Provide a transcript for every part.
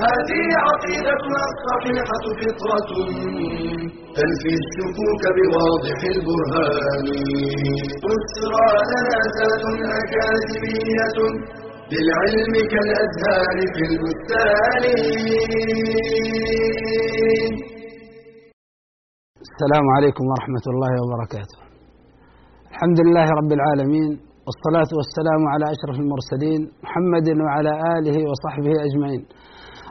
هذه عقيدتنا الصحيحة فطرة تنفي الشكوك بواضح البرهان بشرى لنا زاد أكاديمية للعلم كالأزهار في البستان السلام عليكم ورحمة الله وبركاته. الحمد لله رب العالمين والصلاة والسلام على أشرف المرسلين محمد وعلى آله وصحبه أجمعين.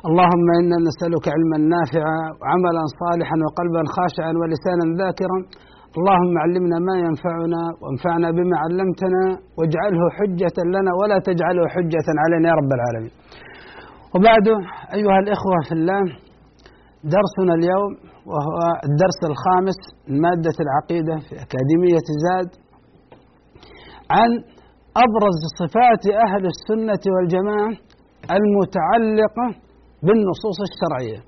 اللهم إنا نسألك علما نافعا وعملا صالحا وقلبا خاشعا ولسانا ذاكرا. اللهم علمنا ما ينفعنا وانفعنا بما علمتنا واجعله حجة لنا ولا تجعله حجة علينا يا رب العالمين. وبعد أيها الإخوة في الله درسنا اليوم وهو الدرس الخامس من مادة العقيدة في أكاديمية زاد عن أبرز صفات أهل السنة والجماعة المتعلقة بالنصوص الشرعية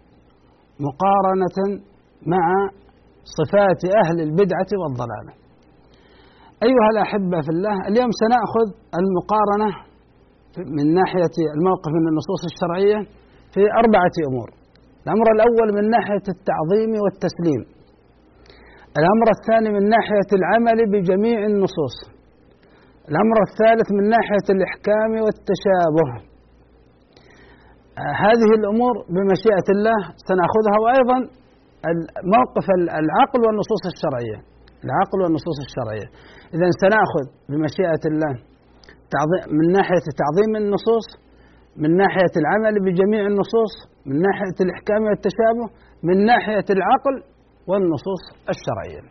مقارنة مع صفات أهل البدعة والضلالة. أيها الأحبة في الله اليوم سنأخذ المقارنة من ناحية الموقف من النصوص الشرعية في أربعة أمور. الأمر الأول من ناحية التعظيم والتسليم. الأمر الثاني من ناحية العمل بجميع النصوص. الأمر الثالث من ناحية الإحكام والتشابه. هذه الأمور بمشيئة الله سنأخذها وأيضا موقف العقل والنصوص الشرعية. العقل والنصوص الشرعية. إذا سنأخذ بمشيئة الله من ناحية تعظيم النصوص من ناحية العمل بجميع النصوص من ناحية الإحكام والتشابه من ناحية العقل والنصوص الشرعية.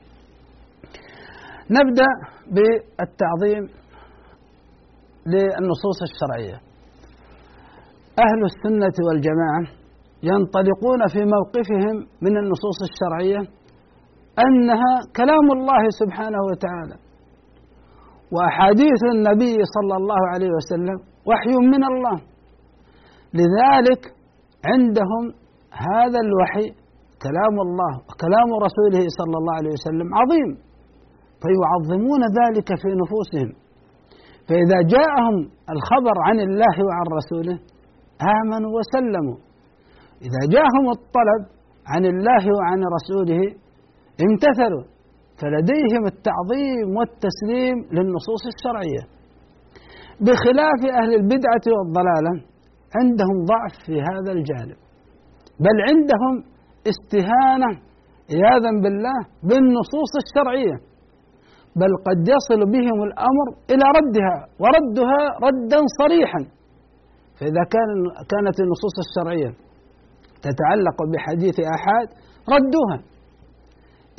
نبدأ بالتعظيم للنصوص الشرعية. أهل السنة والجماعة ينطلقون في موقفهم من النصوص الشرعية أنها كلام الله سبحانه وتعالى وأحاديث النبي صلى الله عليه وسلم وحي من الله. لذلك عندهم هذا الوحي كلام الله وكلام رسوله صلى الله عليه وسلم عظيم فيعظمون ذلك في نفوسهم. فإذا جاءهم الخبر عن الله وعن رسوله آمنوا وسلموا. إذا جاءهم الطلب عن الله وعن رسوله امتثلوا فلديهم التعظيم والتسليم للنصوص الشرعية. بخلاف أهل البدعة والضلالة عندهم ضعف في هذا الجانب. بل عندهم استهانة عياذا بالله بالنصوص الشرعية. بل قد يصل بهم الأمر إلى ردها وردها ردا صريحا. فإذا كان كانت النصوص الشرعية تتعلق بحديث آحاد ردوها.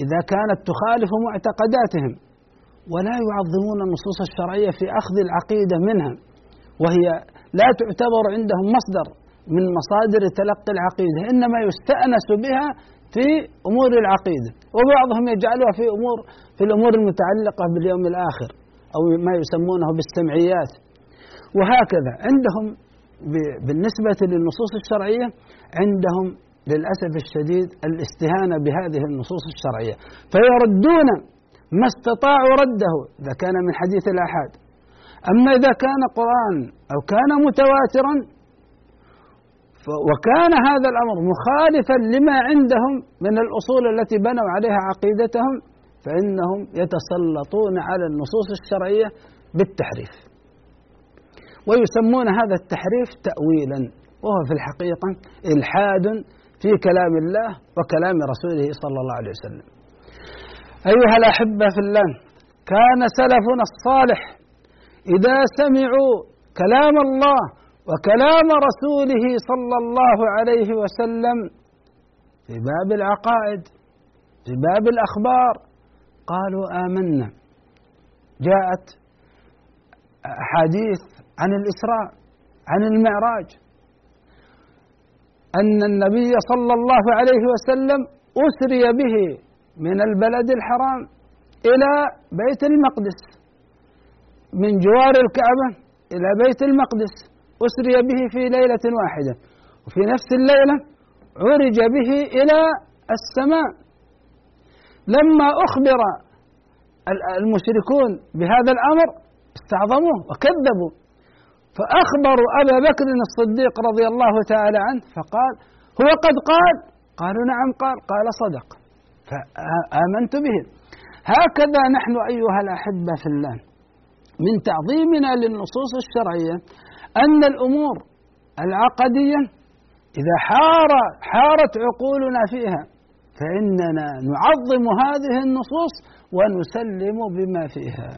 إذا كانت تخالف معتقداتهم ولا يعظمون النصوص الشرعية في أخذ العقيدة منها وهي لا تعتبر عندهم مصدر من مصادر تلقي العقيدة إنما يستأنس بها في أمور العقيدة وبعضهم يجعلها في أمور في الأمور المتعلقة باليوم الآخر أو ما يسمونه بالسمعيات. وهكذا عندهم بالنسبة للنصوص الشرعية عندهم للأسف الشديد الاستهانة بهذه النصوص الشرعية. فيردون ما استطاعوا رده إذا كان من حديث الآحاد. أما إذا كان قرآن أو كان متواترا وكان هذا الأمر مخالفا لما عندهم من الأصول التي بنوا عليها عقيدتهم فإنهم يتسلطون على النصوص الشرعية بالتحريف. ويسمون هذا التحريف تأويلا وهو في الحقيقة إلحاد في كلام الله وكلام رسوله صلى الله عليه وسلم. أيها الأحبة في الله كان سلفنا الصالح إذا سمعوا كلام الله وكلام رسوله صلى الله عليه وسلم في باب العقائد في باب الأخبار قالوا آمنا. جاءت أحاديث عن الإسراء عن المعراج. أن النبي صلى الله عليه وسلم أسري به من البلد الحرام إلى بيت المقدس من جوار الكعبة إلى بيت المقدس أسري به في ليلة واحدة. وفي نفس الليلة عرج به إلى السماء. لما أخبر المشركون بهذا الأمر استعظموه وكذبوا. فأخبروا أبا بكر الصديق رضي الله تعالى عنه فقال هو قد قال؟ قالوا نعم قال. قال صدق. فآمنت به. هكذا نحن أيها الأحبة في الله من تعظيمنا للنصوص الشرعية أن الأمور العقدية إذا حار حارت عقولنا فيها فإننا نعظم هذه النصوص ونسلم بما فيها.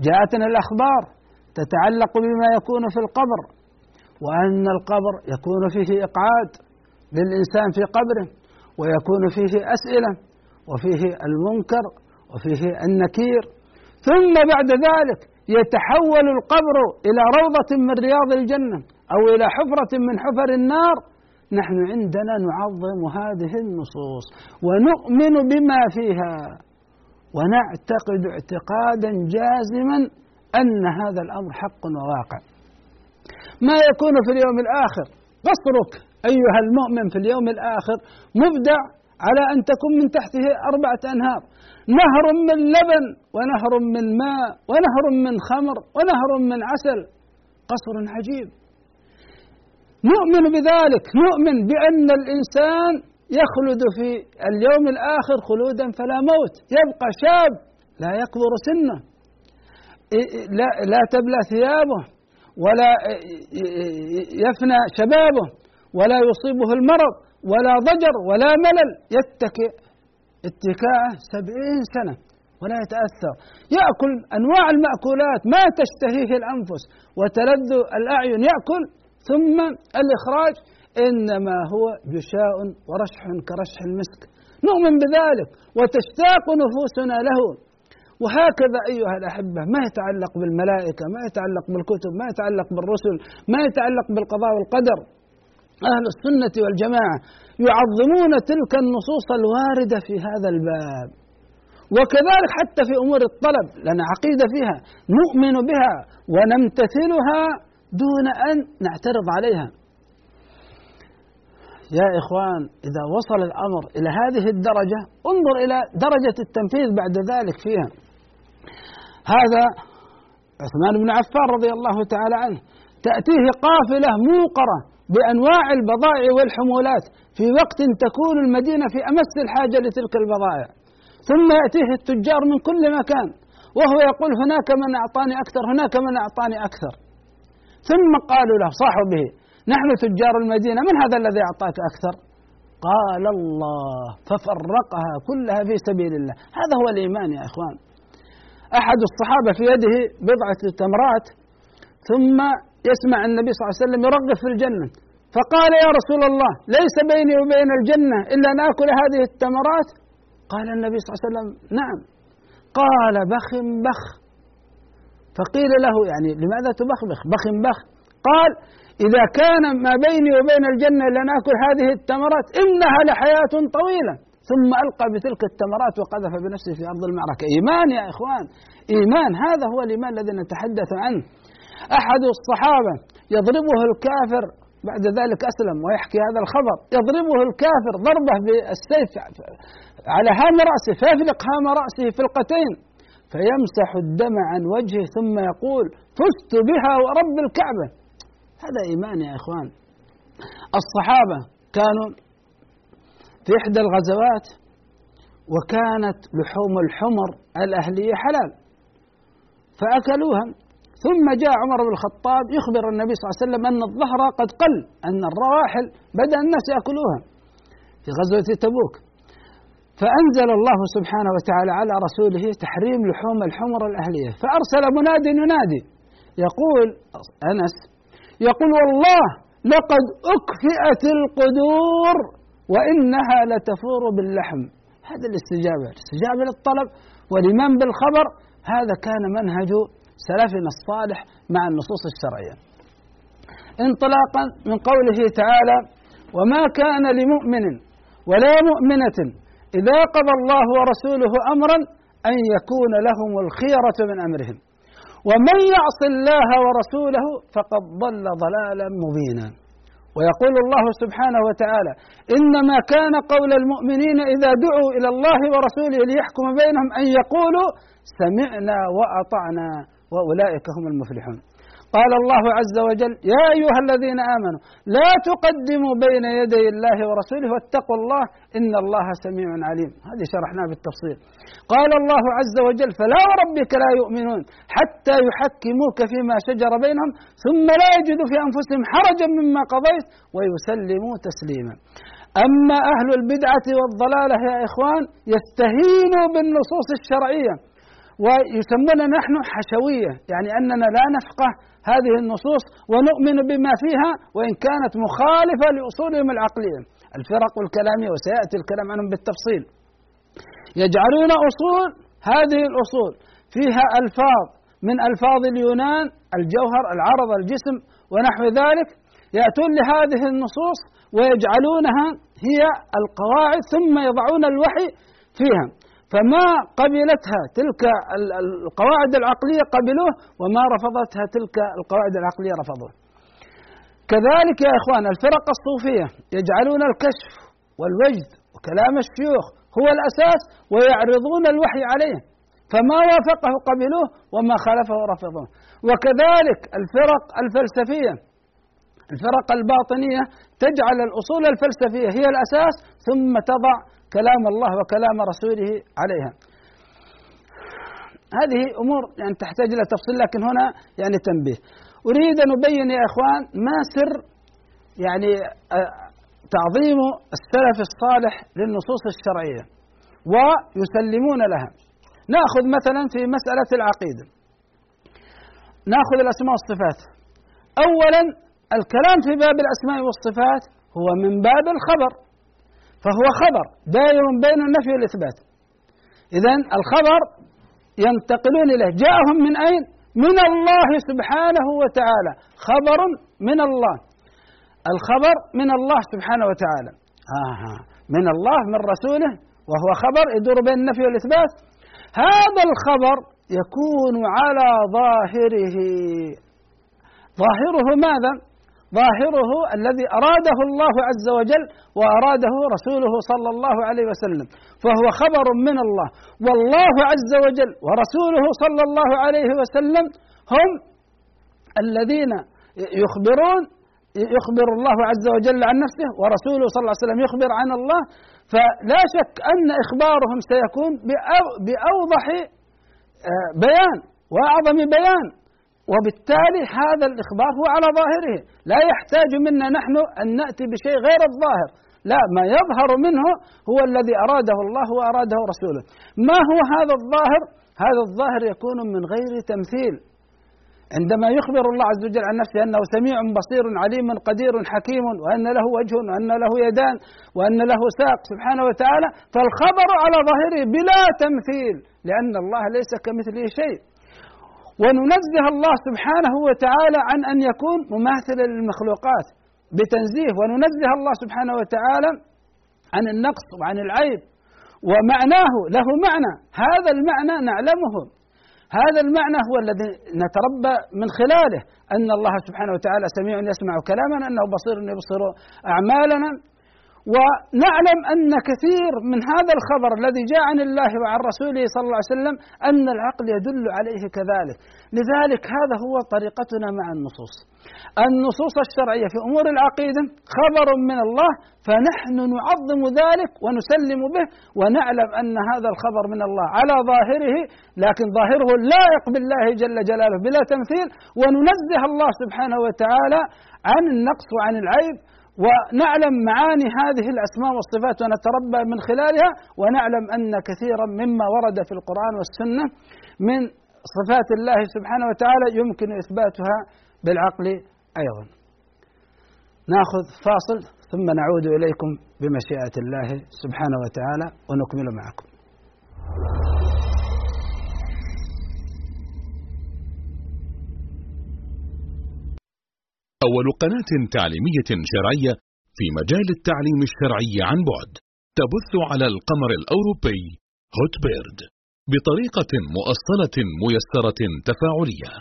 جاءتنا الأخبار تتعلق بما يكون في القبر وأن القبر يكون فيه إقعاد للإنسان في قبره ويكون فيه أسئلة وفيه المنكر وفيه النكير. ثم بعد ذلك يتحول القبر إلى روضة من رياض الجنة أو إلى حفرة من حفر النار. نحن عندنا نعظم هذه النصوص ونؤمن بما فيها ونعتقد اعتقادا جازما أن هذا الأمر حق وواقع. ما يكون في اليوم الآخر قصرك أيها المؤمن في اليوم الآخر مبدع على أن تكون من تحته أربعة أنهار. نهر من لبن ونهر من ماء ونهر من خمر ونهر من عسل. قصر عجيب. نؤمن بذلك نؤمن بأن الإنسان يخلد في اليوم الآخر خلودا فلا موت. يبقى شاب لا يكبر سنه. لا, لا تبلى ثيابه ولا يفنى شبابه ولا يصيبه المرض ولا ضجر ولا ملل. يتكئ اتكاءه سبعين سنة ولا يتأثر. يأكل أنواع المأكولات ما تشتهيه الأنفس وتلذ الأعين. يأكل ثم الإخراج. إنما هو جشاء ورشح كرشح المسك. نؤمن بذلك وتشتاق نفوسنا له. وهكذا أيها الأحبة ما يتعلق بالملائكة ما يتعلق بالكتب ما يتعلق بالرسل ما يتعلق بالقضاء والقدر. أهل السنة والجماعة يعظمون تلك النصوص الواردة في هذا الباب. وكذلك حتى في أمور الطلب لنا عقيدة فيها نؤمن بها ونمتثلها دون أن نعترض عليها. يا إخوان إذا وصل الأمر إلى هذه الدرجة انظر إلى درجة التنفيذ بعد ذلك فيها. هذا عثمان بن عفان رضي الله تعالى عنه. تأتيه قافلة موقرة بأنواع البضائع والحمولات في وقت تكون المدينة في أمس الحاجة لتلك البضائع. ثم يأتيه التجار من كل مكان وهو يقول هناك من أعطاني أكثر هناك من أعطاني أكثر. ثم قالوا له صاحوا به نحن تجار المدينة من هذا الذي أعطاك أكثر؟ قال الله ففرقها كلها في سبيل الله. هذا هو الإيمان يا إخوان. أحد الصحابة في يده بضعة تمرات ثم يسمع النبي صلى الله عليه وسلم يرغف في الجنة. فقال يا رسول الله ليس بيني وبين الجنة إلا أن آكل هذه التمرات؟ قال النبي صلى الله عليه وسلم نعم. قال بخ بخ. فقيل له يعني لماذا تبخبخ؟ بخ بخ. قال إذا كان ما بيني وبين الجنة إلا أن آكل هذه التمرات إنها لحياة طويلة. ثم ألقى بتلك التمرات وقذف بنفسه في أرض المعركة. إيمان يا إخوان إيمان. هذا هو الإيمان الذي نتحدث عنه. أحد الصحابة يضربه الكافر بعد ذلك أسلم ويحكي هذا الخبر. يضربه الكافر ضربة بالسيف على هام رأسه فيفلق هام رأسه فلقتين فيمسح الدم عن وجهه ثم يقول فزت بها ورب الكعبة. هذا إيمان يا إخوان. الصحابة كانوا في إحدى الغزوات وكانت لحوم الحمر الأهلية حلال فأكلوها. ثم جاء عمر بن الخطاب يخبر النبي صلى الله عليه وسلم أن الظهر قد قل أن الرواحل بدأ الناس يأكلوها في غزوة تبوك. فأنزل الله سبحانه وتعالى على رسوله تحريم لحوم الحمر الأهلية. فأرسل مناد ينادي يقول أنس يقول والله لقد أكفئت القدور. وإنها لتفور باللحم. هذا الاستجابة الاستجابة للطلب والإيمان بالخبر هذا كان منهج سلفنا الصالح مع النصوص الشرعية. انطلاقا من قوله تعالى وما كان لمؤمن ولا مؤمنة إذا قضى الله ورسوله أمرا أن يكون لهم الخيرة من أمرهم. ومن يعص الله ورسوله فقد ضل ضلالا مبينا. ويقول الله سبحانه وتعالى إنما كان قول المؤمنين إذا دعوا إلى الله ورسوله ليحكم بينهم أن يقولوا سمعنا وأطعنا وأولئك هم المفلحون. قال الله عز وجل يا أيها الذين آمنوا لا تقدموا بين يدي الله ورسوله واتقوا الله إن الله سميع عليم. هذه شرحناها بالتفصيل. قال الله عز وجل فلا وربك لا يؤمنون حتى يحكموك فيما شجر بينهم ثم لا يجدوا في أنفسهم حرجا مما قضيت ويسلموا تسليما. أما أهل البدعة والضلالة يا إخوان يستهينوا بالنصوص الشرعية ويسموننا نحن حشوية يعني أننا لا نفقه هذه النصوص ونؤمن بما فيها وإن كانت مخالفة لأصولهم العقلية. الفرق الكلامية وسيأتي الكلام عنهم بالتفصيل. يجعلون أصول هذه الأصول فيها ألفاظ من ألفاظ اليونان الجوهر العرض الجسم ونحو ذلك يأتون لهذه النصوص ويجعلونها هي القواعد ثم يضعون الوحي فيها. فما قبلتها تلك القواعد العقلية قبلوه وما رفضتها تلك القواعد العقلية رفضوه. كذلك يا إخوان الفرق الصوفية يجعلون الكشف والوجد وكلام الشيوخ هو الأساس ويعرضون الوحي عليه. فما وافقه قبلوه وما خالفه رفضوه. وكذلك الفرق الفلسفية الفرق الباطنية تجعل الأصول الفلسفية هي الأساس ثم تضع كلام الله وكلام رسوله عليها. هذه أمور يعني تحتاج إلى تفصيل لكن هنا يعني تنبيه. أريد أن أبين يا إخوان ما سر يعني آه، تعظيم السلف الصالح للنصوص الشرعية ويسلمون لها. نأخذ مثلا في مسألة العقيدة. نأخذ الأسماء والصفات. أولا الكلام في باب الأسماء والصفات هو من باب الخبر. فهو خبر دائر بين النفي والإثبات. إذا الخبر ينتقلون إليه. جاءهم من أين؟ من الله سبحانه وتعالى. خبر من الله. الخبر من الله سبحانه وتعالى. آه. من الله من رسوله وهو خبر يدور بين النفي والإثبات. هذا الخبر يكون على ظاهره. ظاهره ماذا؟ ظاهره الذي أراده الله عز وجل وأراده رسوله صلى الله عليه وسلم فهو خبر من الله. والله عز وجل ورسوله صلى الله عليه وسلم هم الذين يخبرون يخبر الله عز وجل عن نفسه ورسوله صلى الله عليه وسلم يخبر عن الله. فلا شك أن إخبارهم سيكون بأوضح آه، بيان وأعظم بيان. وبالتالي هذا الإخبار هو على ظاهره. لا يحتاج منا نحن أن نأتي بشيء غير الظاهر. لا ما يظهر منه هو الذي أراده الله وأراده رسوله. ما هو هذا الظاهر؟ هذا الظاهر يكون من غير تمثيل. عندما يخبر الله عز وجل عن نفسه أنه سميع بصير عليم قدير حكيم وأن له وجه وأن له يدان وأن له ساق سبحانه وتعالى فالخبر على ظاهره بلا تمثيل لأن الله ليس كمثله شيء. وننزه الله سبحانه وتعالى عن أن يكون مماثلا للمخلوقات بتنزيه. وننزه الله سبحانه وتعالى عن النقص وعن العيب ومعناه له معنى. هذا المعنى نعلمه. هذا المعنى هو الذي نتربى من خلاله. أن الله سبحانه وتعالى سميع يسمع كلامنا أنه بصير يبصر أعمالنا. ونعلم أن كثير من هذا الخبر الذي جاء عن الله وعن رسوله صلى الله عليه وسلم أن العقل يدل عليه كذلك. لذلك هذا هو طريقتنا مع النصوص. النصوص الشرعية في أمور العقيدة خبر من الله فنحن نعظم ذلك ونسلم به ونعلم أن هذا الخبر من الله على ظاهره لكن ظاهره لائق بالله جل جلاله بلا تمثيل. وننزه الله سبحانه وتعالى عن النقص وعن العيب ونعلم معاني هذه الأسماء والصفات ونتربى من خلالها ونعلم أن كثيرا مما ورد في القرآن والسنة من صفات الله سبحانه وتعالى يمكن إثباتها بالعقل أيضا. ناخذ فاصل ثم نعود إليكم بمشيئة الله سبحانه وتعالى ونكمل معكم. أول قناة تعليمية شرعية في مجال التعليم الشرعي عن بعد. تبث على القمر الأوروبي. هوت بيرد بطريقة مؤصلة ميسرة تفاعلية.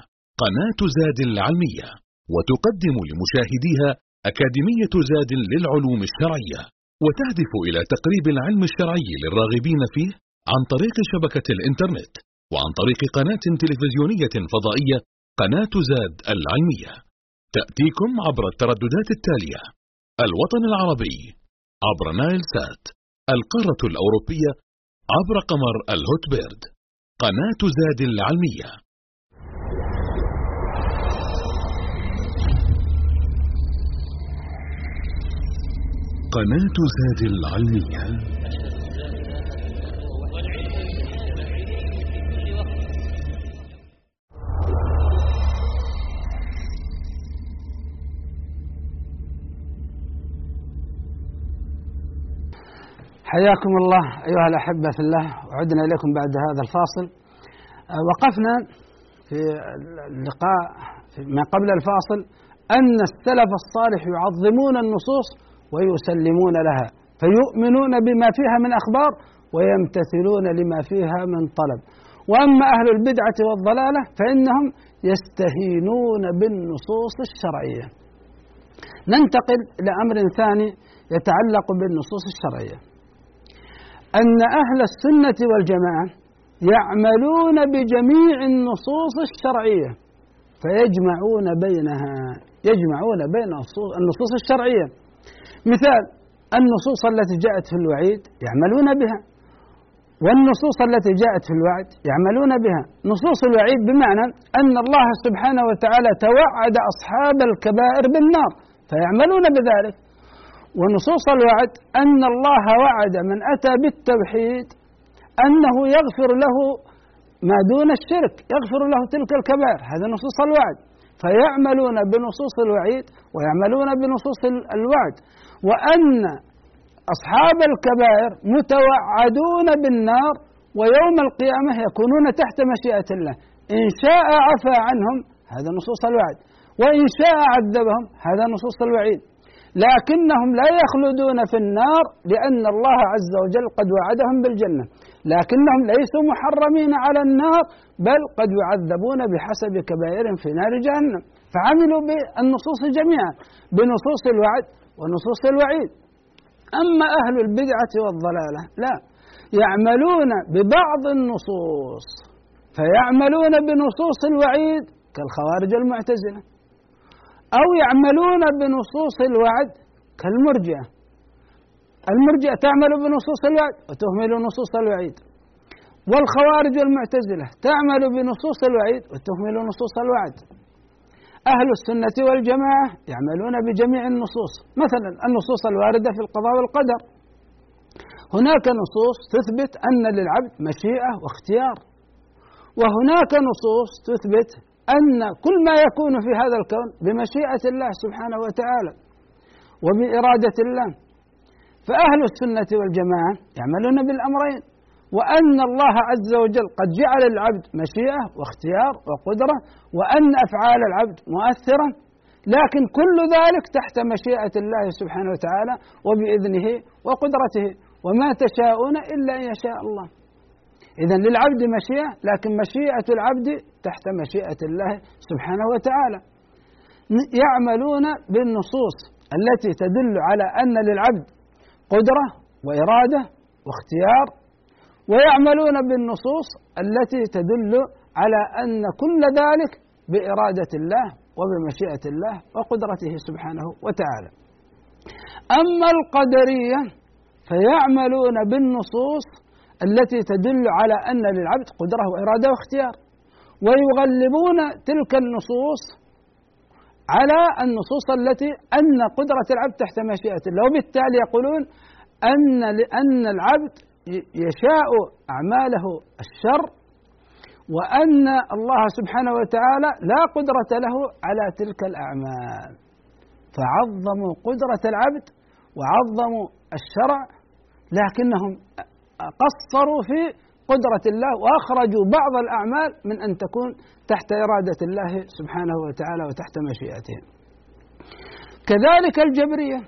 قناة زاد العلمية. وتقدم لمشاهديها أكاديمية زاد للعلوم الشرعية. وتهدف إلى تقريب العلم الشرعي للراغبين فيه عن طريق شبكة الإنترنت. وعن طريق قناة تلفزيونية فضائية. قناة زاد العلمية. تأتيكم عبر الترددات التالية. الوطن العربي عبر نايل سات. القارة الأوروبية عبر قمر الهوت بيرد قناة زاد العلمية. قناة زاد العلمية. حياكم الله أيها الأحبة في الله. وعدنا إليكم بعد هذا الفاصل. آه، وقفنا في اللقاء ما قبل الفاصل أن السلف الصالح يعظمون النصوص ويسلمون لها فيؤمنون بما فيها من أخبار ويمتثلون لما فيها من طلب. وأما أهل البدعة والضلالة فإنهم يستهينون بالنصوص الشرعية. ننتقل إلى أمر ثاني يتعلق بالنصوص الشرعية. أن أهل السنة والجماعة يعملون بجميع النصوص الشرعية فيجمعون بينها يجمعون بين النصوص الشرعية. مثال النصوص التي جاءت في الوعيد يعملون بها والنصوص التي جاءت في الوعد يعملون بها. نصوص الوعيد بمعنى أن الله سبحانه وتعالى توعد أصحاب الكبائر بالنار فيعملون بذلك. ونصوص الوعد أن الله وعد من أتى بالتوحيد أنه يغفر له ما دون الشرك يغفر له تلك الكبائر هذا نصوص الوعد. فيعملون بنصوص الوعيد ويعملون بنصوص الوعد. وأن أصحاب الكبائر متوعدون بالنار ويوم القيامة يكونون تحت مشيئة الله. إن شاء عفى عنهم هذا نصوص الوعد. وإن شاء عذبهم هذا نصوص الوعيد. لكنهم لا يخلدون في النار لأن الله عز وجل قد وعدهم بالجنة. لكنهم ليسوا محرمين على النار بل قد يعذبون بحسب كبائرهم في نار جهنم. فعملوا بالنصوص جميعا بنصوص الوعد ونصوص الوعيد. أما أهل البدعة والضلالة لا. يعملون ببعض النصوص فيعملون بنصوص الوعيد كالخوارج المعتزلة. أو يعملون بنصوص الوعد كالمرجئة. المرجئة تعمل بنصوص الوعد وتهمل نصوص الوعيد. والخوارج والمعتزلة تعمل بنصوص الوعيد وتهمل نصوص الوعد. أهل السنة والجماعة يعملون بجميع النصوص مثلا النصوص الواردة في القضاء والقدر. هناك نصوص تثبت أن للعبد مشيئة واختيار وهناك نصوص تثبت أن كل ما يكون في هذا الكون بمشيئة الله سبحانه وتعالى وبإرادة الله فأهل السنة والجماعة يعملون بالأمرين وأن الله عز وجل قد جعل العبد مشيئة واختيار وقدرة وأن أفعال العبد مؤثرة لكن كل ذلك تحت مشيئة الله سبحانه وتعالى وبإذنه وقدرته وما تشاءون إلا أن يشاء الله. إذا للعبد مشيئة لكن مشيئة العبد تحت مشيئة الله سبحانه وتعالى. يعملون بالنصوص التي تدل على أن للعبد قدرة وإرادة واختيار ويعملون بالنصوص التي تدل على أن كل ذلك بإرادة الله وبمشيئة الله وقدرته سبحانه وتعالى. أما القدرية فيعملون بالنصوص التي تدل على أن للعبد قدرة وإرادة واختيار. ويغلبون تلك النصوص على النصوص التي أن قدرة العبد تحت مشيئة الله. وبالتالي يقولون أن لأن العبد يشاء أعماله الشر وأن الله سبحانه وتعالى لا قدرة له على تلك الأعمال. فعظموا قدرة العبد وعظموا الشرع لكنهم قصروا في قدرة الله وأخرجوا بعض الأعمال من أن تكون تحت إرادة الله سبحانه وتعالى وتحت مشيئته. كذلك الجبرية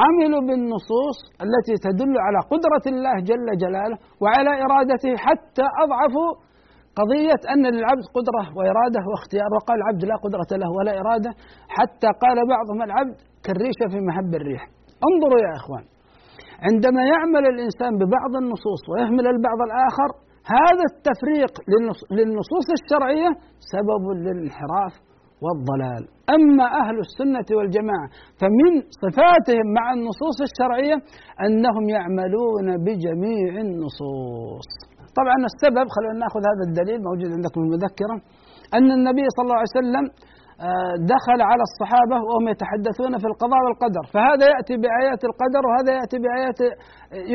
عملوا بالنصوص التي تدل على قدرة الله جل جلاله وعلى إرادته حتى أضعفوا قضية أن للعبد قدرة وإرادة واختيار. وقال العبد لا قدرة له ولا إرادة. حتى قال بعضهم العبد كالريشة في محب الريح. انظروا يا إخوان عندما يعمل الإنسان ببعض النصوص ويهمل البعض الآخر هذا التفريق للنصوص الشرعية سبب للانحراف والضلال. أما أهل السنة والجماعة فمن صفاتهم مع النصوص الشرعية أنهم يعملون بجميع النصوص. طبعا السبب خلونا نأخذ هذا الدليل موجود عندكم المذكرة أن النبي صلى الله عليه وسلم دخل على الصحابة وهم يتحدثون في القضاء والقدر. فهذا يأتي بآيات القدر وهذا يأتي بآيات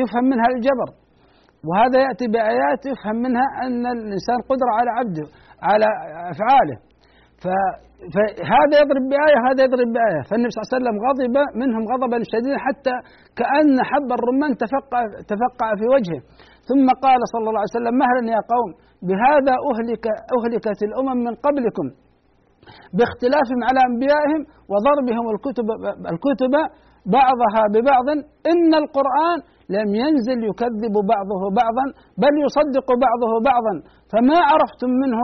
يفهم منها الجبر. وهذا يأتي بآيات يفهم منها أن الإنسان قدرة على عبده على أفعاله. فهذا يضرب بآية وهذا يضرب بآية. فالنبي صلى الله عليه وسلم غضب منهم غضبا شديدا حتى كأن حب الرمان تفقع, تفقع في وجهه. ثم قال صلى الله عليه وسلم مهلا يا قوم بهذا أهلك أهلكت الأمم من قبلكم. باختلافهم على أنبيائهم وضربهم الكتب الكتب بعضها ببعض إن القرآن لم ينزل يكذب بعضه بعضا بل يصدق بعضه بعضا. فما عرفتم منه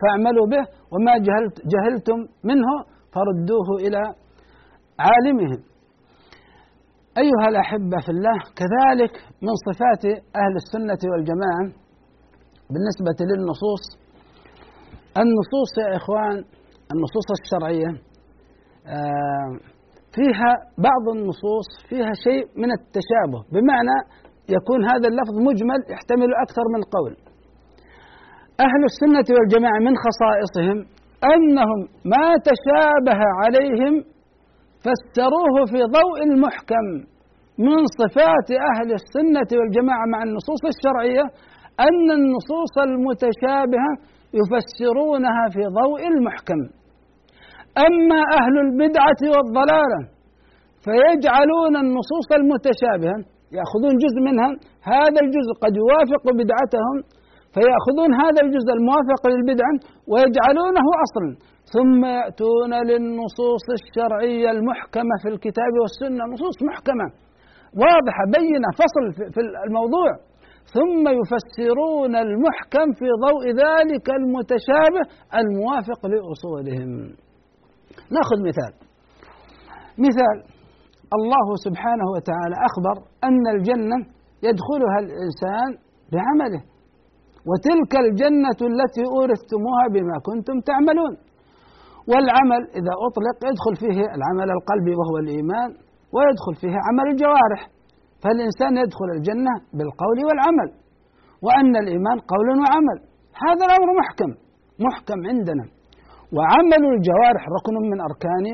فاعملوا به وما جهلت جهلتم منه فردوه إلى عالمهم. أيها الأحبة في الله كذلك من صفات أهل السنة والجماعة بالنسبة للنصوص. النصوص يا إخوان النصوص الشرعية آه، فيها بعض النصوص فيها شيء من التشابه بمعنى يكون هذا اللفظ مجمل يحتمل أكثر من قول. أهل السنة والجماعة من خصائصهم أنهم ما تشابه عليهم فسروه في ضوء المحكم من صفات أهل السنة والجماعة مع النصوص الشرعية أن النصوص المتشابهة يفسرونها في ضوء المحكم. أما أهل البدعة والضلالة فيجعلون النصوص المتشابهة يأخذون جزء منها هذا الجزء قد يوافق بدعتهم فيأخذون هذا الجزء الموافق للبدعة ويجعلونه أصلا. ثم يأتون للنصوص الشرعية المحكمة في الكتاب والسنة نصوص محكمة واضحة بينة فصل في الموضوع. ثم يفسرون المحكم في ضوء ذلك المتشابه الموافق لأصولهم. ناخذ مثال. مثال الله سبحانه وتعالى أخبر أن الجنة يدخلها الإنسان بعمله وتلك الجنة التي أورثتموها بما كنتم تعملون. والعمل إذا أطلق يدخل فيه العمل القلبي وهو الإيمان ويدخل فيه عمل الجوارح. فالإنسان يدخل الجنة بالقول والعمل وأن الإيمان قول وعمل. هذا الأمر محكم محكم عندنا. وعمل الجوارح ركن من أركان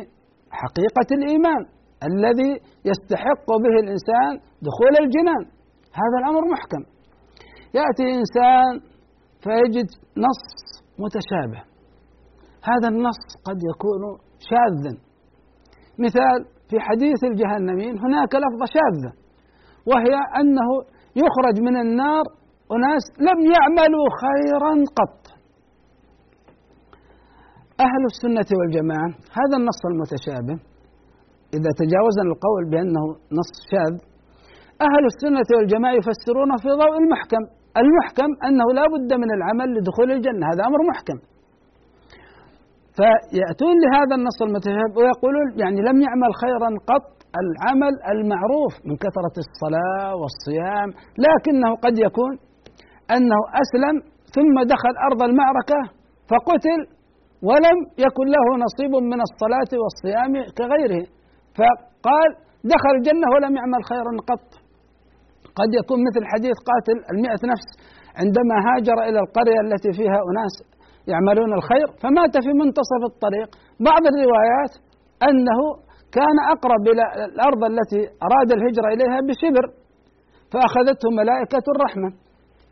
حقيقة الإيمان الذي يستحق به الإنسان دخول الجنان. هذا الأمر محكم. يأتي إنسان فيجد نص متشابه. هذا النص قد يكون شاذا. مثال في حديث الجهنمين هناك لفظة شاذة وهي أنه يخرج من النار أناس لم يعملوا خيرا قط. أهل السنة والجماعة هذا النص المتشابه. إذا تجاوزنا القول بأنه نص شاذ أهل السنة والجماعة يفسرونه في ضوء المحكم. المحكم أنه لا بد من العمل لدخول الجنة هذا أمر محكم. فيأتون لهذا النص المتشابه ويقولون يعني لم يعمل خيرا قط العمل المعروف من كثرة الصلاة والصيام لكنه قد يكون أنه أسلم ثم دخل أرض المعركة فقتل ولم يكن له نصيب من الصلاة والصيام كغيره. فقال دخل الجنة ولم يعمل خيرا قط. قد يكون مثل حديث قاتل المئة نفس عندما هاجر إلى القرية التي فيها أناس يعملون الخير فمات في منتصف الطريق. بعض الروايات أنه كان أقرب إلى الأرض التي أراد الهجرة إليها بشبر فأخذته ملائكة الرحمة.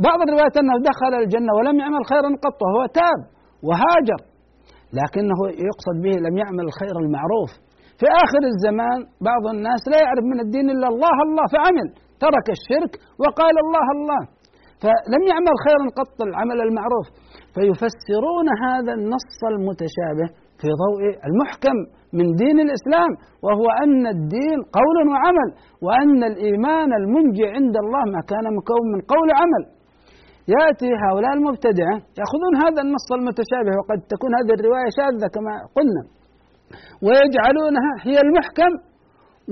بعض الروايات أنه دخل الجنة ولم يعمل خيرا قط وهو تاب وهاجر. لكنه يقصد به لم يعمل الخير المعروف. في آخر الزمان بعض الناس لا يعرف من الدين إلا الله الله فعمل ترك الشرك وقال الله الله. فلم يعمل خيرا قط العمل المعروف. فيفسرون هذا النص المتشابه في ضوء المحكم من دين الإسلام وهو أن الدين قول وعمل وأن الإيمان المنجي عند الله ما كان مكون من قول وعمل. يأتي هؤلاء المبتدعة يأخذون هذا النص المتشابه وقد تكون هذه الرواية شاذة كما قلنا. ويجعلونها هي المحكم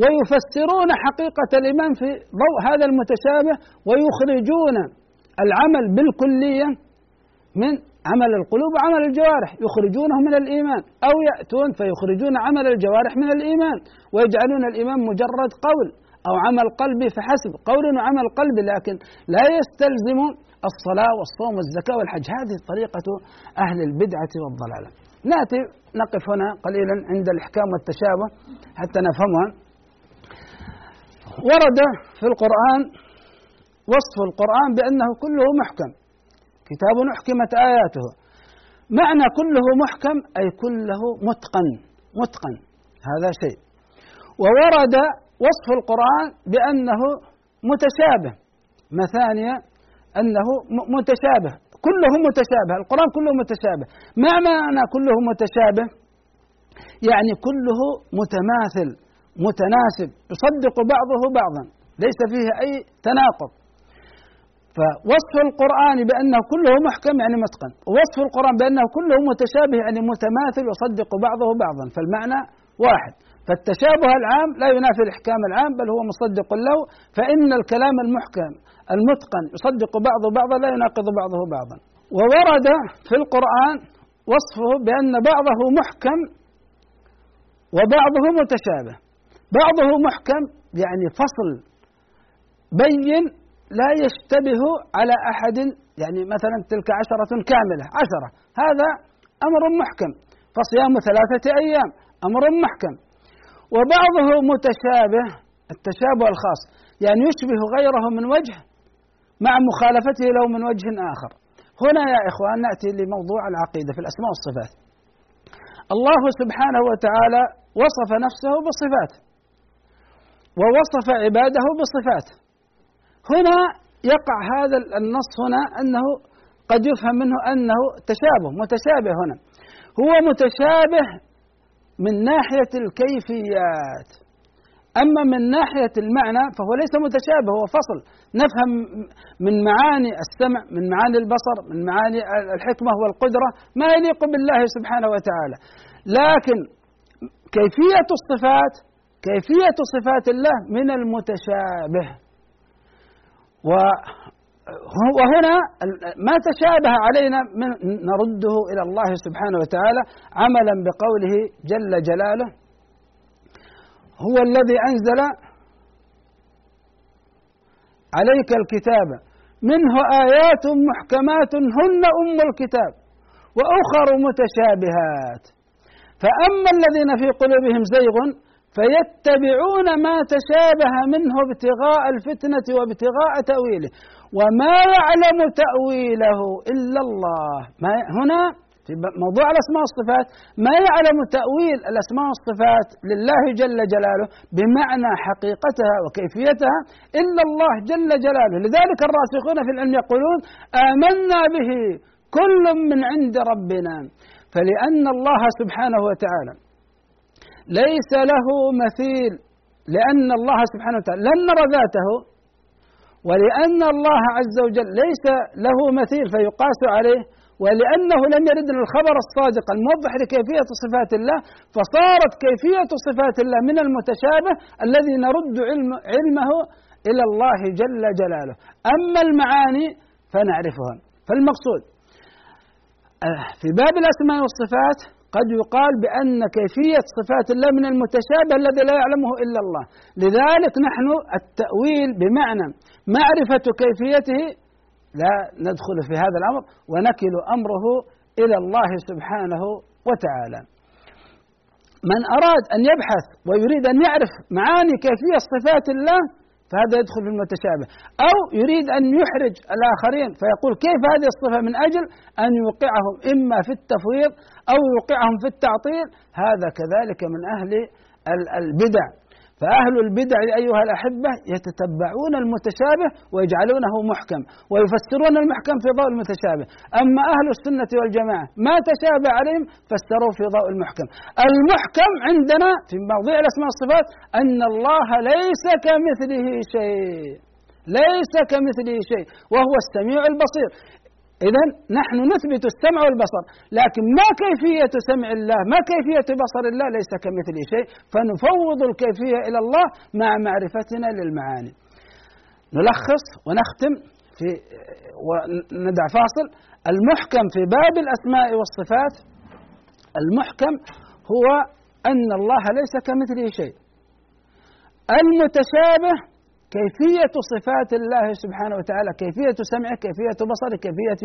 ويفسرون حقيقة الإيمان في ضوء هذا المتشابه ويخرجون العمل بالكلية من عمل القلوب وعمل الجوارح. يخرجونه من الإيمان أو يأتون فيخرجون عمل الجوارح من الإيمان. ويجعلون الإيمان مجرد قول. أو عمل قلبي فحسب قول وعمل قلبي لكن لا يستلزم الصلاة والصوم والزكاة والحج. هذه طريقة أهل البدعة والضلالة. نأتي نقف هنا قليلا عند الإحكام والتشابه حتى نفهمها. ورد في القرآن وصف القرآن بأنه كله محكم. كتاب أحكمت آياته. معنى كله محكم أي كله متقن متقن. هذا شيء. وورد وصف القرآن بأنه متشابه. مثانية أنه متشابه. كله متشابه. القرآن كله متشابه. ما معنى كله متشابه؟ يعني كله متماثل متناسب يصدق بعضه بعضا. ليس فيه أي تناقض. فوصف القرآن بأنه كله محكم يعني متقن. ووصف القرآن بأنه كله متشابه يعني متماثل يصدق بعضه بعضا. فالمعنى واحد. فالتشابه العام لا ينافي الإحكام العام بل هو مصدق له فإن الكلام المحكم المتقن يصدق بعضه بعضا لا يناقض بعضه بعضا. وورد في القرآن وصفه بأن بعضه محكم وبعضه متشابه. بعضه محكم يعني فصل بين لا يشتبه على أحد يعني مثلا تلك عشرة كاملة عشرة. هذا أمر محكم. فصيام ثلاثة أيام أمر محكم. وبعضه متشابه التشابه الخاص. يعني يشبه غيره من وجه مع مخالفته له من وجه آخر. هنا يا إخوان نأتي لموضوع العقيدة في الأسماء والصفات. الله سبحانه وتعالى وصف نفسه بصفات ووصف عباده بصفات. هنا يقع هذا النص هنا أنه قد يفهم منه أنه تشابه متشابه هنا. هو متشابه من ناحية الكيفيات. أما من ناحية المعنى فهو ليس متشابه هو فصل. نفهم من معاني السمع من معاني البصر من معاني الحكمة والقدرة ما يليق بالله سبحانه وتعالى. لكن كيفية الصفات كيفية صفات الله من المتشابه. وهنا ما تشابه علينا من نرده إلى الله سبحانه وتعالى عملا بقوله جل جلاله هو الذي أنزل عليك الكتاب منه آيات محكمات هن أم الكتاب وأخر متشابهات. فأما الذين في قلوبهم زيغ فيتبعون ما تشابه منه ابتغاء الفتنة وابتغاء تأويله. وما يعلم تأويله إلا الله. ما هنا في موضوع الأسماء والصفات ما يعلم تأويل الأسماء والصفات لله جل جلاله بمعنى حقيقتها وكيفيتها إلا الله جل جلاله. لذلك الراسخون في العلم يقولون آمنا به كل من عند ربنا. فلأن الله سبحانه وتعالى ليس له مثيل لأن الله سبحانه وتعالى لن نرى ذاته ولأن الله عز وجل ليس له مثيل فيقاس عليه ولأنه لم يردنا الخبر الصادق الموضح لكيفية صفات الله فصارت كيفية صفات الله من المتشابه الذي نرد علم علمه إلى الله جل جلاله. أما المعاني فنعرفها. فالمقصود آه، في باب الأسماء والصفات قد يقال بأن كيفية صفات الله من المتشابه الذي لا يعلمه إلا الله. لذلك نحن التأويل بمعنى معرفة كيفيته لا ندخل في هذا الأمر ونكل أمره إلى الله سبحانه وتعالى. من أراد أن يبحث ويريد أن يعرف معاني كيفية صفات الله فهذا يدخل في المتشابه. أو يريد أن يحرج الآخرين فيقول كيف هذه الصفة من أجل أن يوقعهم إما في التفويض أو يوقعهم في التعطيل؟ هذا كذلك من أهل البدع. فأهل البدع أيها الأحبة يتتبعون المتشابه ويجعلونه محكم ويفسرون المحكم في ضوء المتشابه. أما أهل السنة والجماعة ما تشابه عليهم فسروه في ضوء المحكم. المحكم عندنا في موضوع الأسماء والصفات أن الله ليس كمثله شيء ليس كمثله شيء وهو السميع البصير. إذا نحن نثبت السمع والبصر، لكن ما كيفية سمع الله، ما كيفية بصر الله ليس كمثله شيء، فنفوض الكيفية إلى الله مع معرفتنا للمعاني. نلخص ونختم في وندع فاصل، المحكم في باب الأسماء والصفات المحكم هو أن الله ليس كمثله شيء. المتشابه كيفية صفات الله سبحانه وتعالى كيفية سمعه كيفية بصره كيفية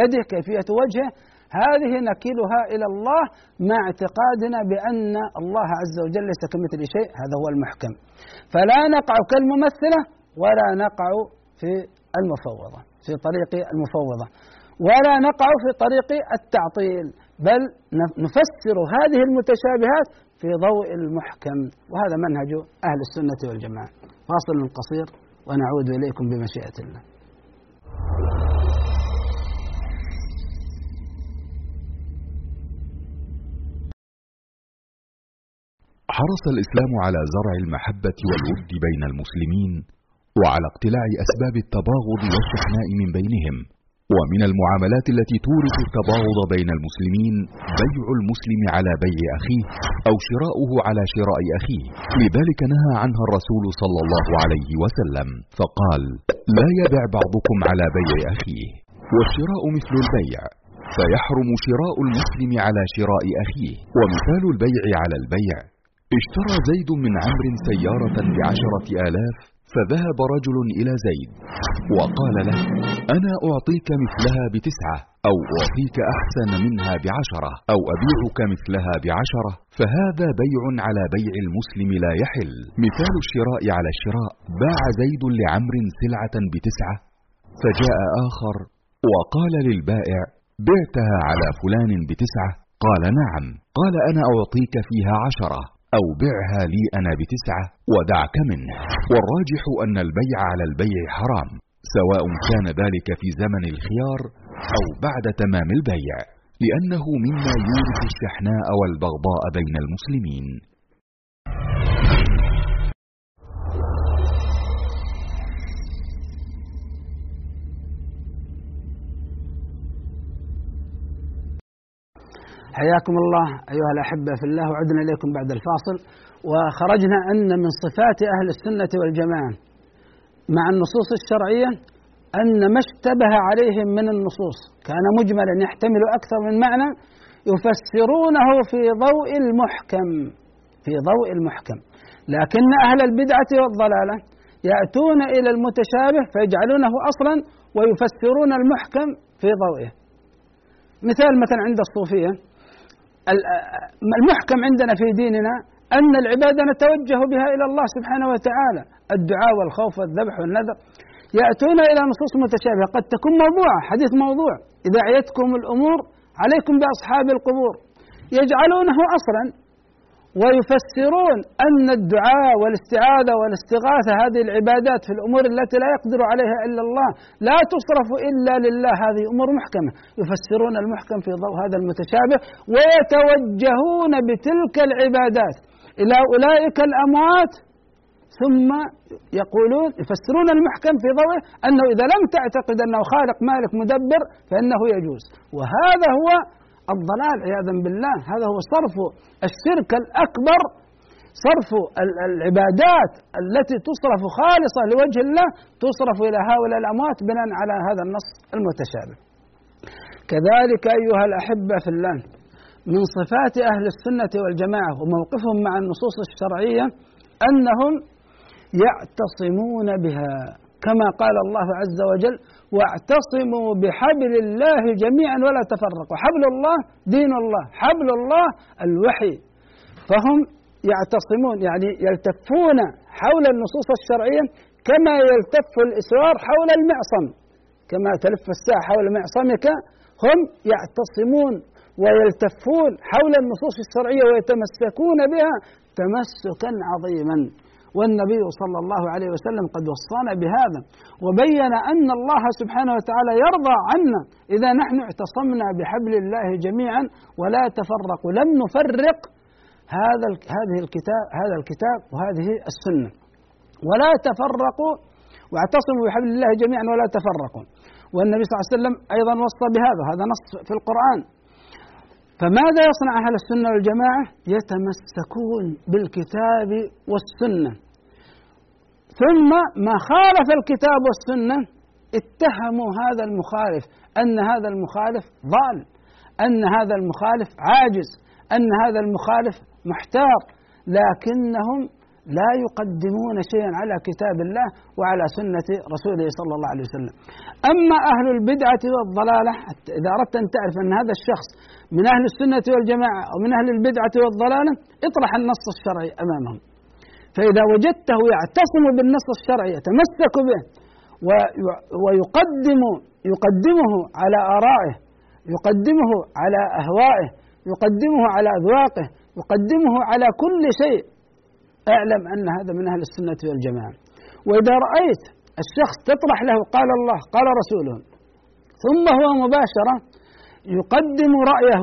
يده كيفية وجهه هذه نكلها إلى الله مع اعتقادنا بأن الله عز وجل ليس كمثل شيء هذا هو المحكم. فلا نقع كالممثلة ولا نقع في المفوضة في طريق المفوضة ولا نقع في طريق التعطيل بل نفسر هذه المتشابهات في ضوء المحكم وهذا منهج أهل السنة والجماعة. فاصل قصير ونعود إليكم بمشيئة الله. حرص الإسلام على زرع المحبة والود بين المسلمين وعلى اقتلاع أسباب التباغض والشحناء من بينهم ومن المعاملات التي تورث التباغض بين المسلمين بيع المسلم على بيع أخيه أو شراؤه على شراء أخيه. لذلك نهى عنها الرسول صلى الله عليه وسلم فقال لا يبع بعضكم على بيع أخيه والشراء مثل البيع فيحرم شراء المسلم على شراء أخيه. ومثال البيع على البيع اشترى زيد من عمرو سيارة بعشرة آلاف فذهب رجل إلى زيد وقال له أنا أعطيك مثلها بتسعة أو أعطيك أحسن منها بعشرة أو أبيعك مثلها بعشرة فهذا بيع على بيع المسلم لا يحل. مثال الشراء على الشراء باع زيد لعمر سلعة بتسعة فجاء آخر وقال للبائع بعتها على فلان بتسعة قال نعم قال أنا أعطيك فيها عشرة. أو بعها لي أنا بتسعة ودعك منه. والراجح أن البيع على البيع حرام سواء كان ذلك في زمن الخيار أو بعد تمام البيع لأنه مما يورث الشحناء والبغضاء بين المسلمين. حياكم الله أيها الأحبة في الله وعدنا إليكم بعد الفاصل. وخرجنا أن من صفات أهل السنة والجماعة مع النصوص الشرعية أن ما اشتبه عليهم من النصوص. كان مجملا يحتمل أكثر من معنى يفسرونه في ضوء المحكم في ضوء المحكم. لكن أهل البدعة والضلالة يأتون إلى المتشابه فيجعلونه أصلا ويفسرون المحكم في ضوئه. مثال مثلا عند الصوفية المحكم عندنا في ديننا أن العبادة نتوجه بها إلى الله سبحانه وتعالى. الدعاء والخوف والذبح والنذر يأتون إلى نصوص متشابهة. قد تكون موضوعة حديث موضوع. إذا عيتكم الأمور عليكم بأصحاب القبور. يجعلونه أصلا ويفسرون أن الدعاء والاستعاذة والاستغاثة هذه العبادات في الأمور التي لا يقدر عليها إلا الله لا تصرف إلا لله. هذه أمور محكمة. يفسرون المحكم في ضوء هذا المتشابه ويتوجهون بتلك العبادات إلى أولئك الأموات. ثم يقولون يفسرون المحكم في ضوءه أنه إذا لم تعتقد أنه خالق مالك مدبر فإنه يجوز. وهذا هو الضلال عياذا بالله هذا هو صرف الشرك الأكبر صرف العبادات التي تصرف خالصة لوجه الله تصرف إلى هؤلاء الأموات بناء على هذا النص المتشابه. كذلك أيها الأحبة في الله من صفات أهل السنة والجماعة وموقفهم مع النصوص الشرعية أنهم يعتصمون بها كما قال الله عز وجل واعتصموا بحبل الله جميعا ولا تفرقوا. حبل الله دين الله. حبل الله الوحي. فهم يعتصمون يعني يلتفون حول النصوص الشرعية كما يلتف الإسوار حول المعصم. كما تلف الساعة حول معصمك هم يعتصمون ويلتفون حول النصوص الشرعية ويتمسكون بها تمسكا عظيما. والنبي صلى الله عليه وسلم قد وصانا بهذا وبين أن الله سبحانه وتعالى يرضى عنا إذا نحن اعتصمنا بحبل الله جميعا ولا تفرقوا لم نفرق هذا هذه الكتاب هذا الكتاب وهذه السنة. ولا تفرقوا واعتصموا بحبل الله جميعا ولا تفرقوا. والنبي صلى الله عليه وسلم أيضا وصى بهذا هذا نص في القرآن. فماذا يصنع أهل السنة والجماعة؟ يتمسكون بالكتاب والسنة. ثم ما خالف الكتاب والسنة اتهموا هذا المخالف أن هذا المخالف ضال أن هذا المخالف عاجز أن هذا المخالف محتار لكنهم لا يقدمون شيئا على كتاب الله وعلى سنة رسوله صلى الله عليه وسلم. أما أهل البدعة والضلالة إذا أردت أن تعرف أن هذا الشخص من أهل السنة والجماعة أو من أهل البدعة والضلالة اطرح النص الشرعي أمامهم. فإذا وجدته يعتصم بالنص الشرعي يتمسك به ويقدم يقدمه على آرائه يقدمه على أهوائه يقدمه على أذواقه يقدمه على كل شيء. اعلم أن هذا من أهل السنة والجماعة. وإذا رأيت الشخص تطرح له قال الله قال رسوله ثم هو مباشرة يقدم رأيه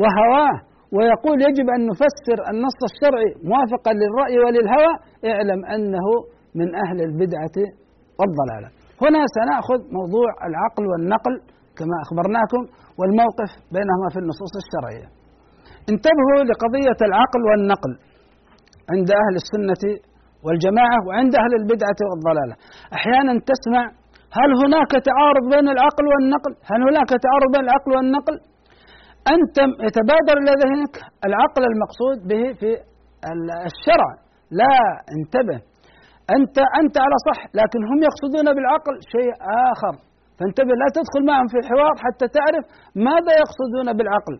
وهواه ويقول يجب أن نفسر النص الشرعي موافقا للرأي وللهوى اعلم أنه من أهل البدعة والضلالة. هنا سنأخذ موضوع العقل والنقل كما أخبرناكم والموقف بينهما في النصوص الشرعية. انتبهوا لقضية العقل والنقل عند أهل السنة والجماعة وعند أهل البدعة والضلالة. أحيانا تسمع هل هناك تعارض بين العقل والنقل؟ هل هناك تعارض بين العقل والنقل؟ أنت يتبادر إلى ذهنك العقل المقصود به في الشرع. لا انتبه. أنت أنت على صح لكن هم يقصدون بالعقل شيء آخر. فانتبه لا تدخل معهم في حوار حتى تعرف ماذا يقصدون بالعقل.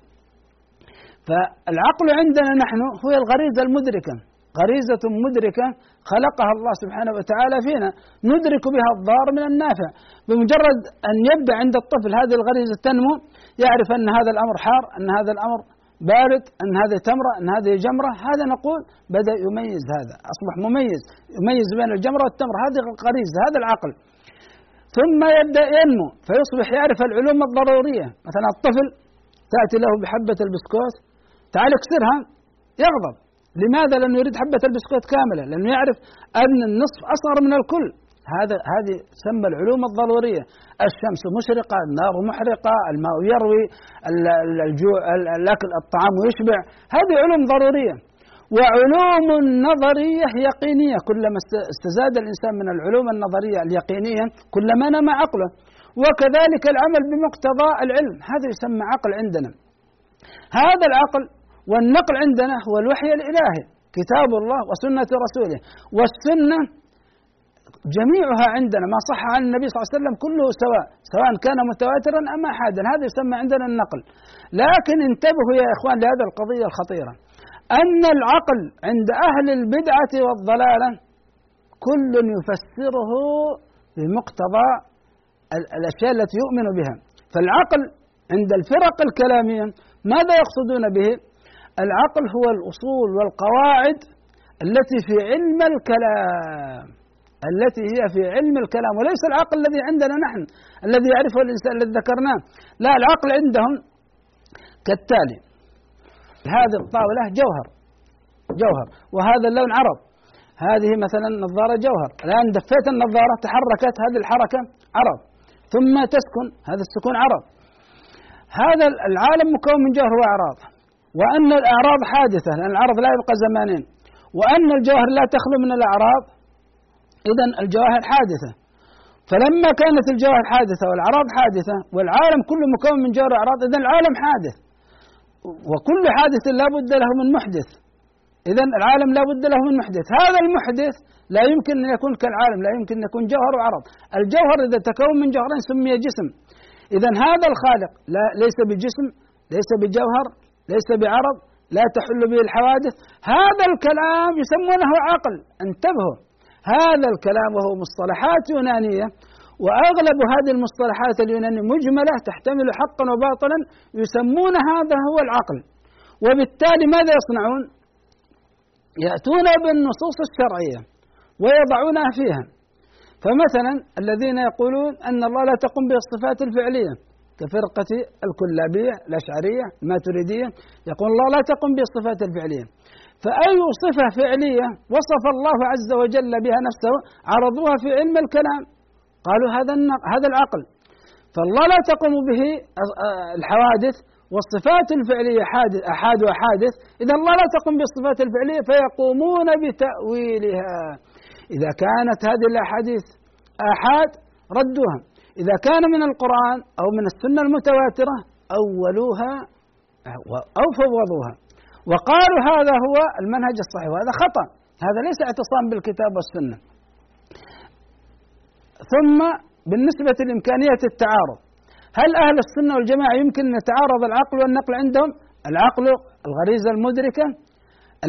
فالعقل عندنا نحن هو الغريزة المدركة. غريزة مدركة خلقها الله سبحانه وتعالى فينا. ندرك بها الضار من النافع. بمجرد أن يبدأ عند الطفل هذه الغريزة تنمو يعرف أن هذا الأمر حار أن هذا الأمر بارد أن هذه تمرة أن هذه جمرة. هذا نقول بدأ يميز هذا أصبح مميز يميز بين الجمرة والتمرة. هذه غريزة هذا العقل. ثم يبدأ ينمو فيصبح يعرف العلوم الضرورية. مثلا الطفل تأتي له بحبة البسكوت تعال اكسرها يغضب. لماذا؟ لأنه يريد حبة البسكوت كاملة لأنه يعرف أن النصف أصغر من الكل. هذا هذه تسمى العلوم الضرورية. الشمس مشرقة النار محرقة الماء يروي الجوع الأكل الطعام يشبع. هذه علوم ضرورية. وعلوم نظرية يقينية. كلما استزاد الإنسان من العلوم النظرية اليقينية كلما نمى عقله. وكذلك العمل بمقتضى العلم. هذا يسمى عقل عندنا. هذا العقل والنقل عندنا هو الوحي الإلهي كتاب الله وسنة رسوله. والسنة جميعها عندنا ما صح عن النبي صلى الله عليه وسلم كله سواء سواء كان متواترا أم أحادا هذا يسمى عندنا النقل. لكن انتبهوا يا إخوان لهذه القضية الخطيرة أن العقل عند أهل البدعة والضلالة كل يفسره بمقتضى الأشياء التي يؤمن بها. فالعقل عند الفرق الكلامية ماذا يقصدون به؟ العقل هو الأصول والقواعد التي في علم الكلام. التي هي في علم الكلام وليس العقل الذي عندنا نحن الذي يعرفه الإنسان الذي ذكرناه. لا العقل عندهم كالتالي. هذه الطاولة جوهر جوهر. وهذا اللون عرض. هذه مثلا نظارة جوهر. الآن دفيت النظارة تحركت هذه الحركة عرض. ثم تسكن هذا السكون عرض. هذا العالم مكون من جوهر وأعراض. وأن الأعراض حادثة لأن العرض لا يبقى زمانين. وأن الجوهر لا تخلو من الأعراض إذا الجواهر حادثة. فلما كانت الجواهر حادثة والأعراض حادثة والعالم كله مكون من جوهر وأعراض إذا العالم حادث. وكل حادث لا بد له من محدث. إذا العالم لا بد له من محدث. هذا المحدث لا يمكن أن يكون كالعالم لا يمكن أن يكون جوهر وعرض. الجوهر إذا تكون من جوهرين سمي جسم. إذا هذا الخالق لا ليس بجسم ليس بجوهر ليس بعرض لا تحل به الحوادث. هذا الكلام يسمونه عقل. انتبهوا. هذا الكلام وهو مصطلحات يونانية وأغلب هذه المصطلحات اليونانية مجملة تحتمل حقا وباطلا يسمون هذا هو العقل. وبالتالي ماذا يصنعون؟ يأتون بالنصوص الشرعية ويضعونها فيها. فمثلا الذين يقولون أن الله لا تقوم به الصفات الفعلية كفرقة الكلابية الأشعرية الماتريدية يقول الله لا تقوم به الصفات الفعلية. فأي صفة فعلية وصف الله عز وجل بها نفسه عرضوها في علم الكلام؟ قالوا هذا هذا العقل. فالله لا تقوم به الحوادث والصفات الفعلية حادث أحاد وحادث. إذا الله لا تقوم بالصفات الفعلية فيقومون بتأويلها. إذا كانت هذه الأحاديث آحاد ردوها. إذا كان من القرآن أو من السنة المتواترة أولوها أو فوضوها. وقالوا هذا هو المنهج الصحيح وهذا خطأ. هذا ليس اعتصام بالكتاب والسنة. ثم بالنسبة لإمكانية التعارض. هل أهل السنة والجماعة يمكن أن يتعارض العقل والنقل عندهم؟ العقل الغريزة المدركة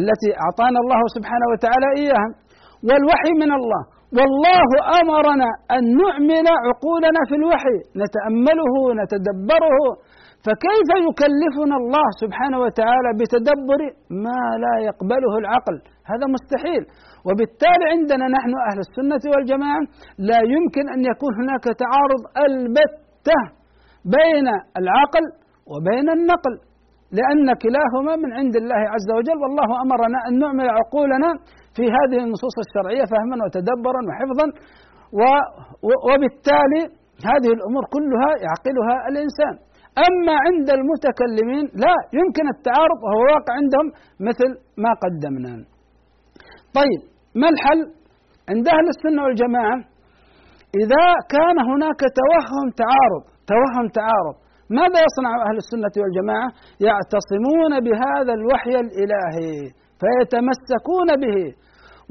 التي أعطانا الله سبحانه وتعالى إياها. والوحي من الله. والله أمرنا أن نعمل عقولنا في الوحي. نتأمله نتدبره فكيف يكلفنا الله سبحانه وتعالى بتدبر ما لا يقبله العقل؟ هذا مستحيل. وبالتالي عندنا نحن أهل السنة والجماعة لا يمكن أن يكون هناك تعارض البتة بين العقل وبين النقل لأن كلاهما من عند الله عز وجل. والله أمرنا أن نعمل عقولنا في هذه النصوص الشرعية فهما وتدبرا وحفظا. وبالتالي هذه الأمور كلها يعقلها الإنسان. أما عند المتكلمين لا يمكن التعارض وهو واقع عندهم مثل ما قدمنا. طيب ما الحل؟ عند أهل السنة والجماعة إذا كان هناك توهم تعارض توهم تعارض ماذا يصنع أهل السنة والجماعة؟ يعتصمون بهذا الوحي الإلهي فيتمسكون به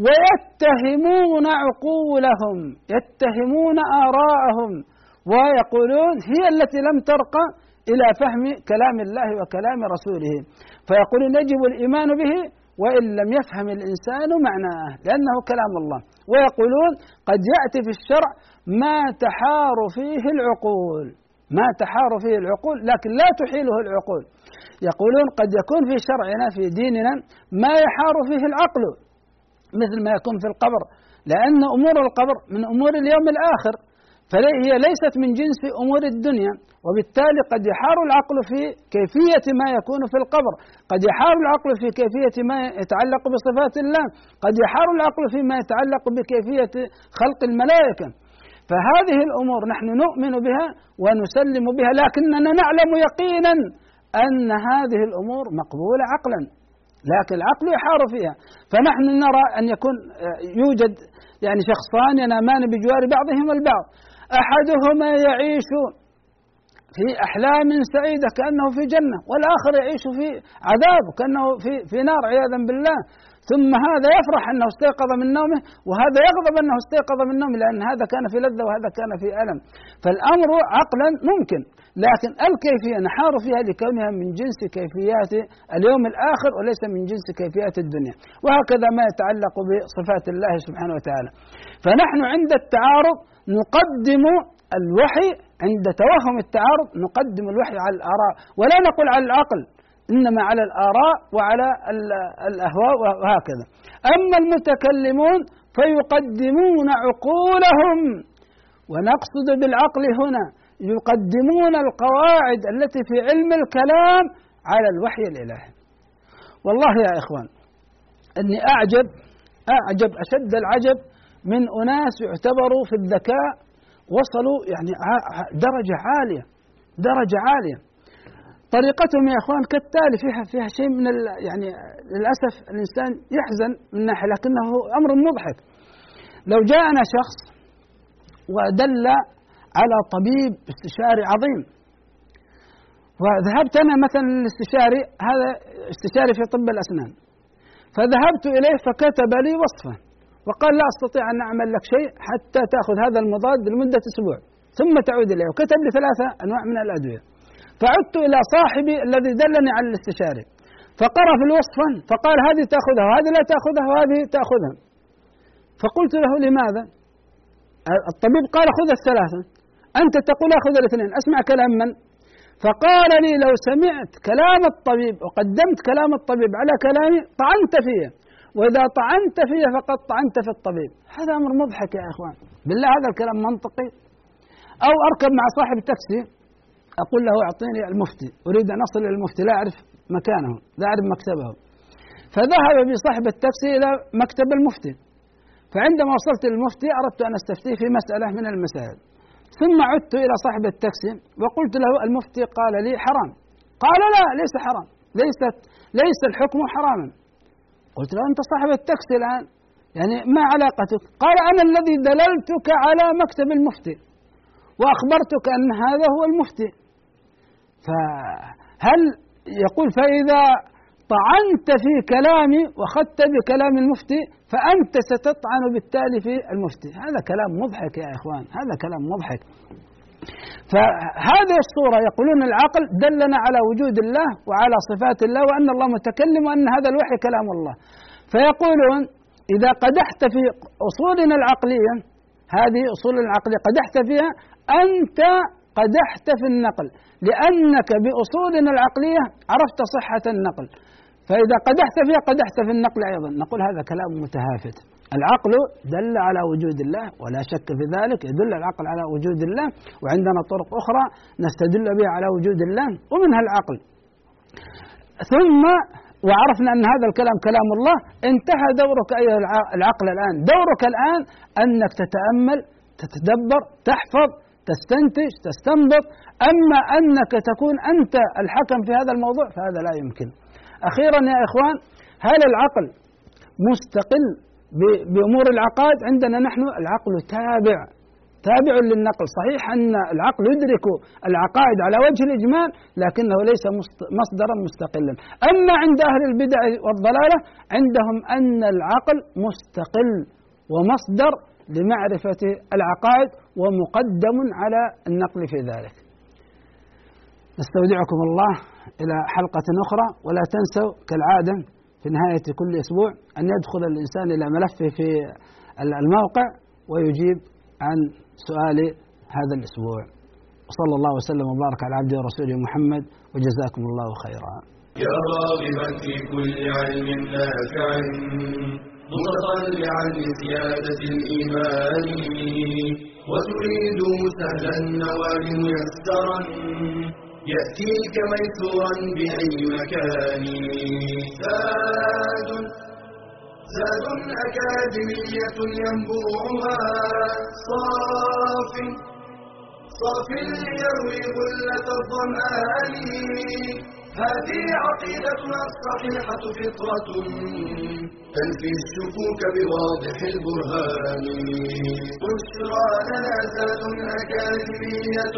ويتهمون عقولهم يتهمون آراءهم ويقولون هي التي لم ترقى إلى فهم كلام الله وكلام رسوله. فيقولون يجب الإيمان به وإن لم يفهم الإنسان معناه لأنه كلام الله. ويقولون قد يأتي في الشرع ما تحار فيه العقول. ما تحار فيه العقول لكن لا تحيله العقول. يقولون قد يكون في شرعنا في ديننا ما يحار فيه العقل مثل ما يكون في القبر. لأن أمور القبر من أمور اليوم الآخر. فهي ليست من جنس أمور الدنيا وبالتالي قد يحار العقل في كيفية ما يكون في القبر قد يحار العقل في كيفية ما يتعلق بصفات الله قد يحار العقل فيما يتعلق بكيفية خلق الملائكة. فهذه الأمور نحن نؤمن بها ونسلم بها لكننا نعلم يقينا أن هذه الأمور مقبولة عقلا لكن العقل يحار فيها. فنحن نرى أن يكون يوجد يعني شخصان ينامان بجوار بعضهما البعض. أحدهما يعيش في أحلام سعيدة كأنه في جنة والآخر يعيش في عذاب كأنه في, في نار عياذا بالله. ثم هذا يفرح أنه استيقظ من نومه وهذا يغضب أنه استيقظ من نومه لأن هذا كان في لذة وهذا كان في ألم. فالأمر عقلا ممكن. لكن الكيفية نحار فيها لكونها من جنس كيفيات اليوم الآخر وليس من جنس كيفيات الدنيا. وهكذا ما يتعلق بصفات الله سبحانه وتعالى. فنحن عند التعارض نقدم الوحي عند توهم التعارض نقدم الوحي على الآراء. ولا نقول على العقل إنما على الآراء وعلى الأهواء وهكذا. أما المتكلمون فيقدمون عقولهم. ونقصد بالعقل هنا يقدمون القواعد التي في علم الكلام على الوحي الإلهي والله يا إخوان أني أعجب أعجب أشد العجب من أناس يعتبروا في الذكاء وصلوا يعني درجة عالية درجة عالية طريقتهم يا إخوان كالتالي فيها فيها شيء من يعني للأسف الإنسان يحزن من ناحية لكنه أمر مضحك. لو جاءنا شخص ودل على طبيب استشاري عظيم. وذهبت أنا مثلا للاستشاري هذا استشاري في طب الأسنان. فذهبت إليه فكتب لي وصفه وقال لا أستطيع أن أعمل لك شيء حتى تأخذ هذا المضاد لمدة أسبوع ثم تعود إليه. وكتب لي ثلاثة أنواع من الأدوية. فعدت إلى صاحبي الذي دلني على الاستشاري. فقرأ في الوصفة فقال هذه تأخذها وهذه لا تأخذها وهذه تأخذها. فقلت له لماذا؟ الطبيب قال خذ الثلاثة. أنت تقول أخذ الاثنين أسمع كلام من؟ فقال لي لو سمعت كلام الطبيب وقدمت كلام الطبيب على كلامي طعنت فيه. وإذا طعنت فيه فقد طعنت في الطبيب. هذا أمر مضحك يا إخوان. بالله هذا الكلام منطقي؟ أو أركب مع صاحب تاكسي أقول له أعطيني المفتي أريد أن أصل إلى المفتي لا أعرف مكانه لا أعرف مكتبه. فذهب بصاحب التاكسي إلى مكتب المفتي. فعندما وصلت للمفتي أردت أن أستفتيه في مسألة من المسائل. ثم عدت إلى صاحب التاكسي وقلت له المفتي قال لي حرام. قال لا ليس حرام. ليست ليس الحكم حراما. قلت له أنت صاحب التاكسي الآن؟ يعني ما علاقتك؟ قال أنا الذي دللتك على مكتب المفتي وأخبرتك أن هذا هو المفتي. فهل يقول فإذا طعنت في كلامي وأخذت بكلام المفتي فأنت ستطعن بالتالي في المفتي. هذا كلام مضحك يا إخوان هذا كلام مضحك. فهذه الصورة يقولون العقل دلنا على وجود الله وعلى صفات الله وأن الله متكلم وأن هذا الوحي كلام الله. فيقولون إذا قدحت في أصولنا العقلية هذه أصول العقلية قدحت فيها أنت قدحت في النقل لأنك بأصولنا العقلية عرفت صحة النقل. فإذا قدحت فيها قدحت في النقل أيضا. نقول هذا كلام متهافت. العقل دل على وجود الله ولا شك في ذلك. يدل العقل على وجود الله وعندنا طرق أخرى نستدل بها على وجود الله ومنها العقل. ثم وعرفنا أن هذا الكلام كلام الله انتهى دورك أيها العقل الآن. دورك الآن أنك تتأمل تتدبر تحفظ تستنتج تستنبط. أما أنك تكون أنت الحكم في هذا الموضوع فهذا لا يمكن. أخيرا يا إخوان هل العقل مستقل بأمور العقائد؟ عندنا نحن العقل تابع تابع للنقل. صحيح أن العقل يدرك العقائد على وجه الإجمال لكنه ليس مصدرا مستقلا. أما عند أهل البدع والضلالة عندهم أن العقل مستقل ومصدر لمعرفة العقائد ومقدم على النقل في ذلك. نستودعكم الله. إلى حلقة أخرى ولا تنسوا كالعادة في نهاية كل أسبوع أن يدخل الإنسان إلى ملفه في الموقع ويجيب عن سؤال هذا الأسبوع. وصلى الله وسلم وبارك على عبده ورسوله محمد وجزاكم الله خيرا. يا راغبا في كل علم نافع متطلعا لزيادة الإيمان وتريد سهلا النوال ميسرا. يأتيك ميسورا بأي مكان. زاد زاد أكاديمية ينبوعها. صاف صاف ليروي غلة الظمآن. هذه عقيدتنا الصحيحة فطرة. تنفي الشكوك بواضح البرهان. بشرى لنا زاد أكاديمية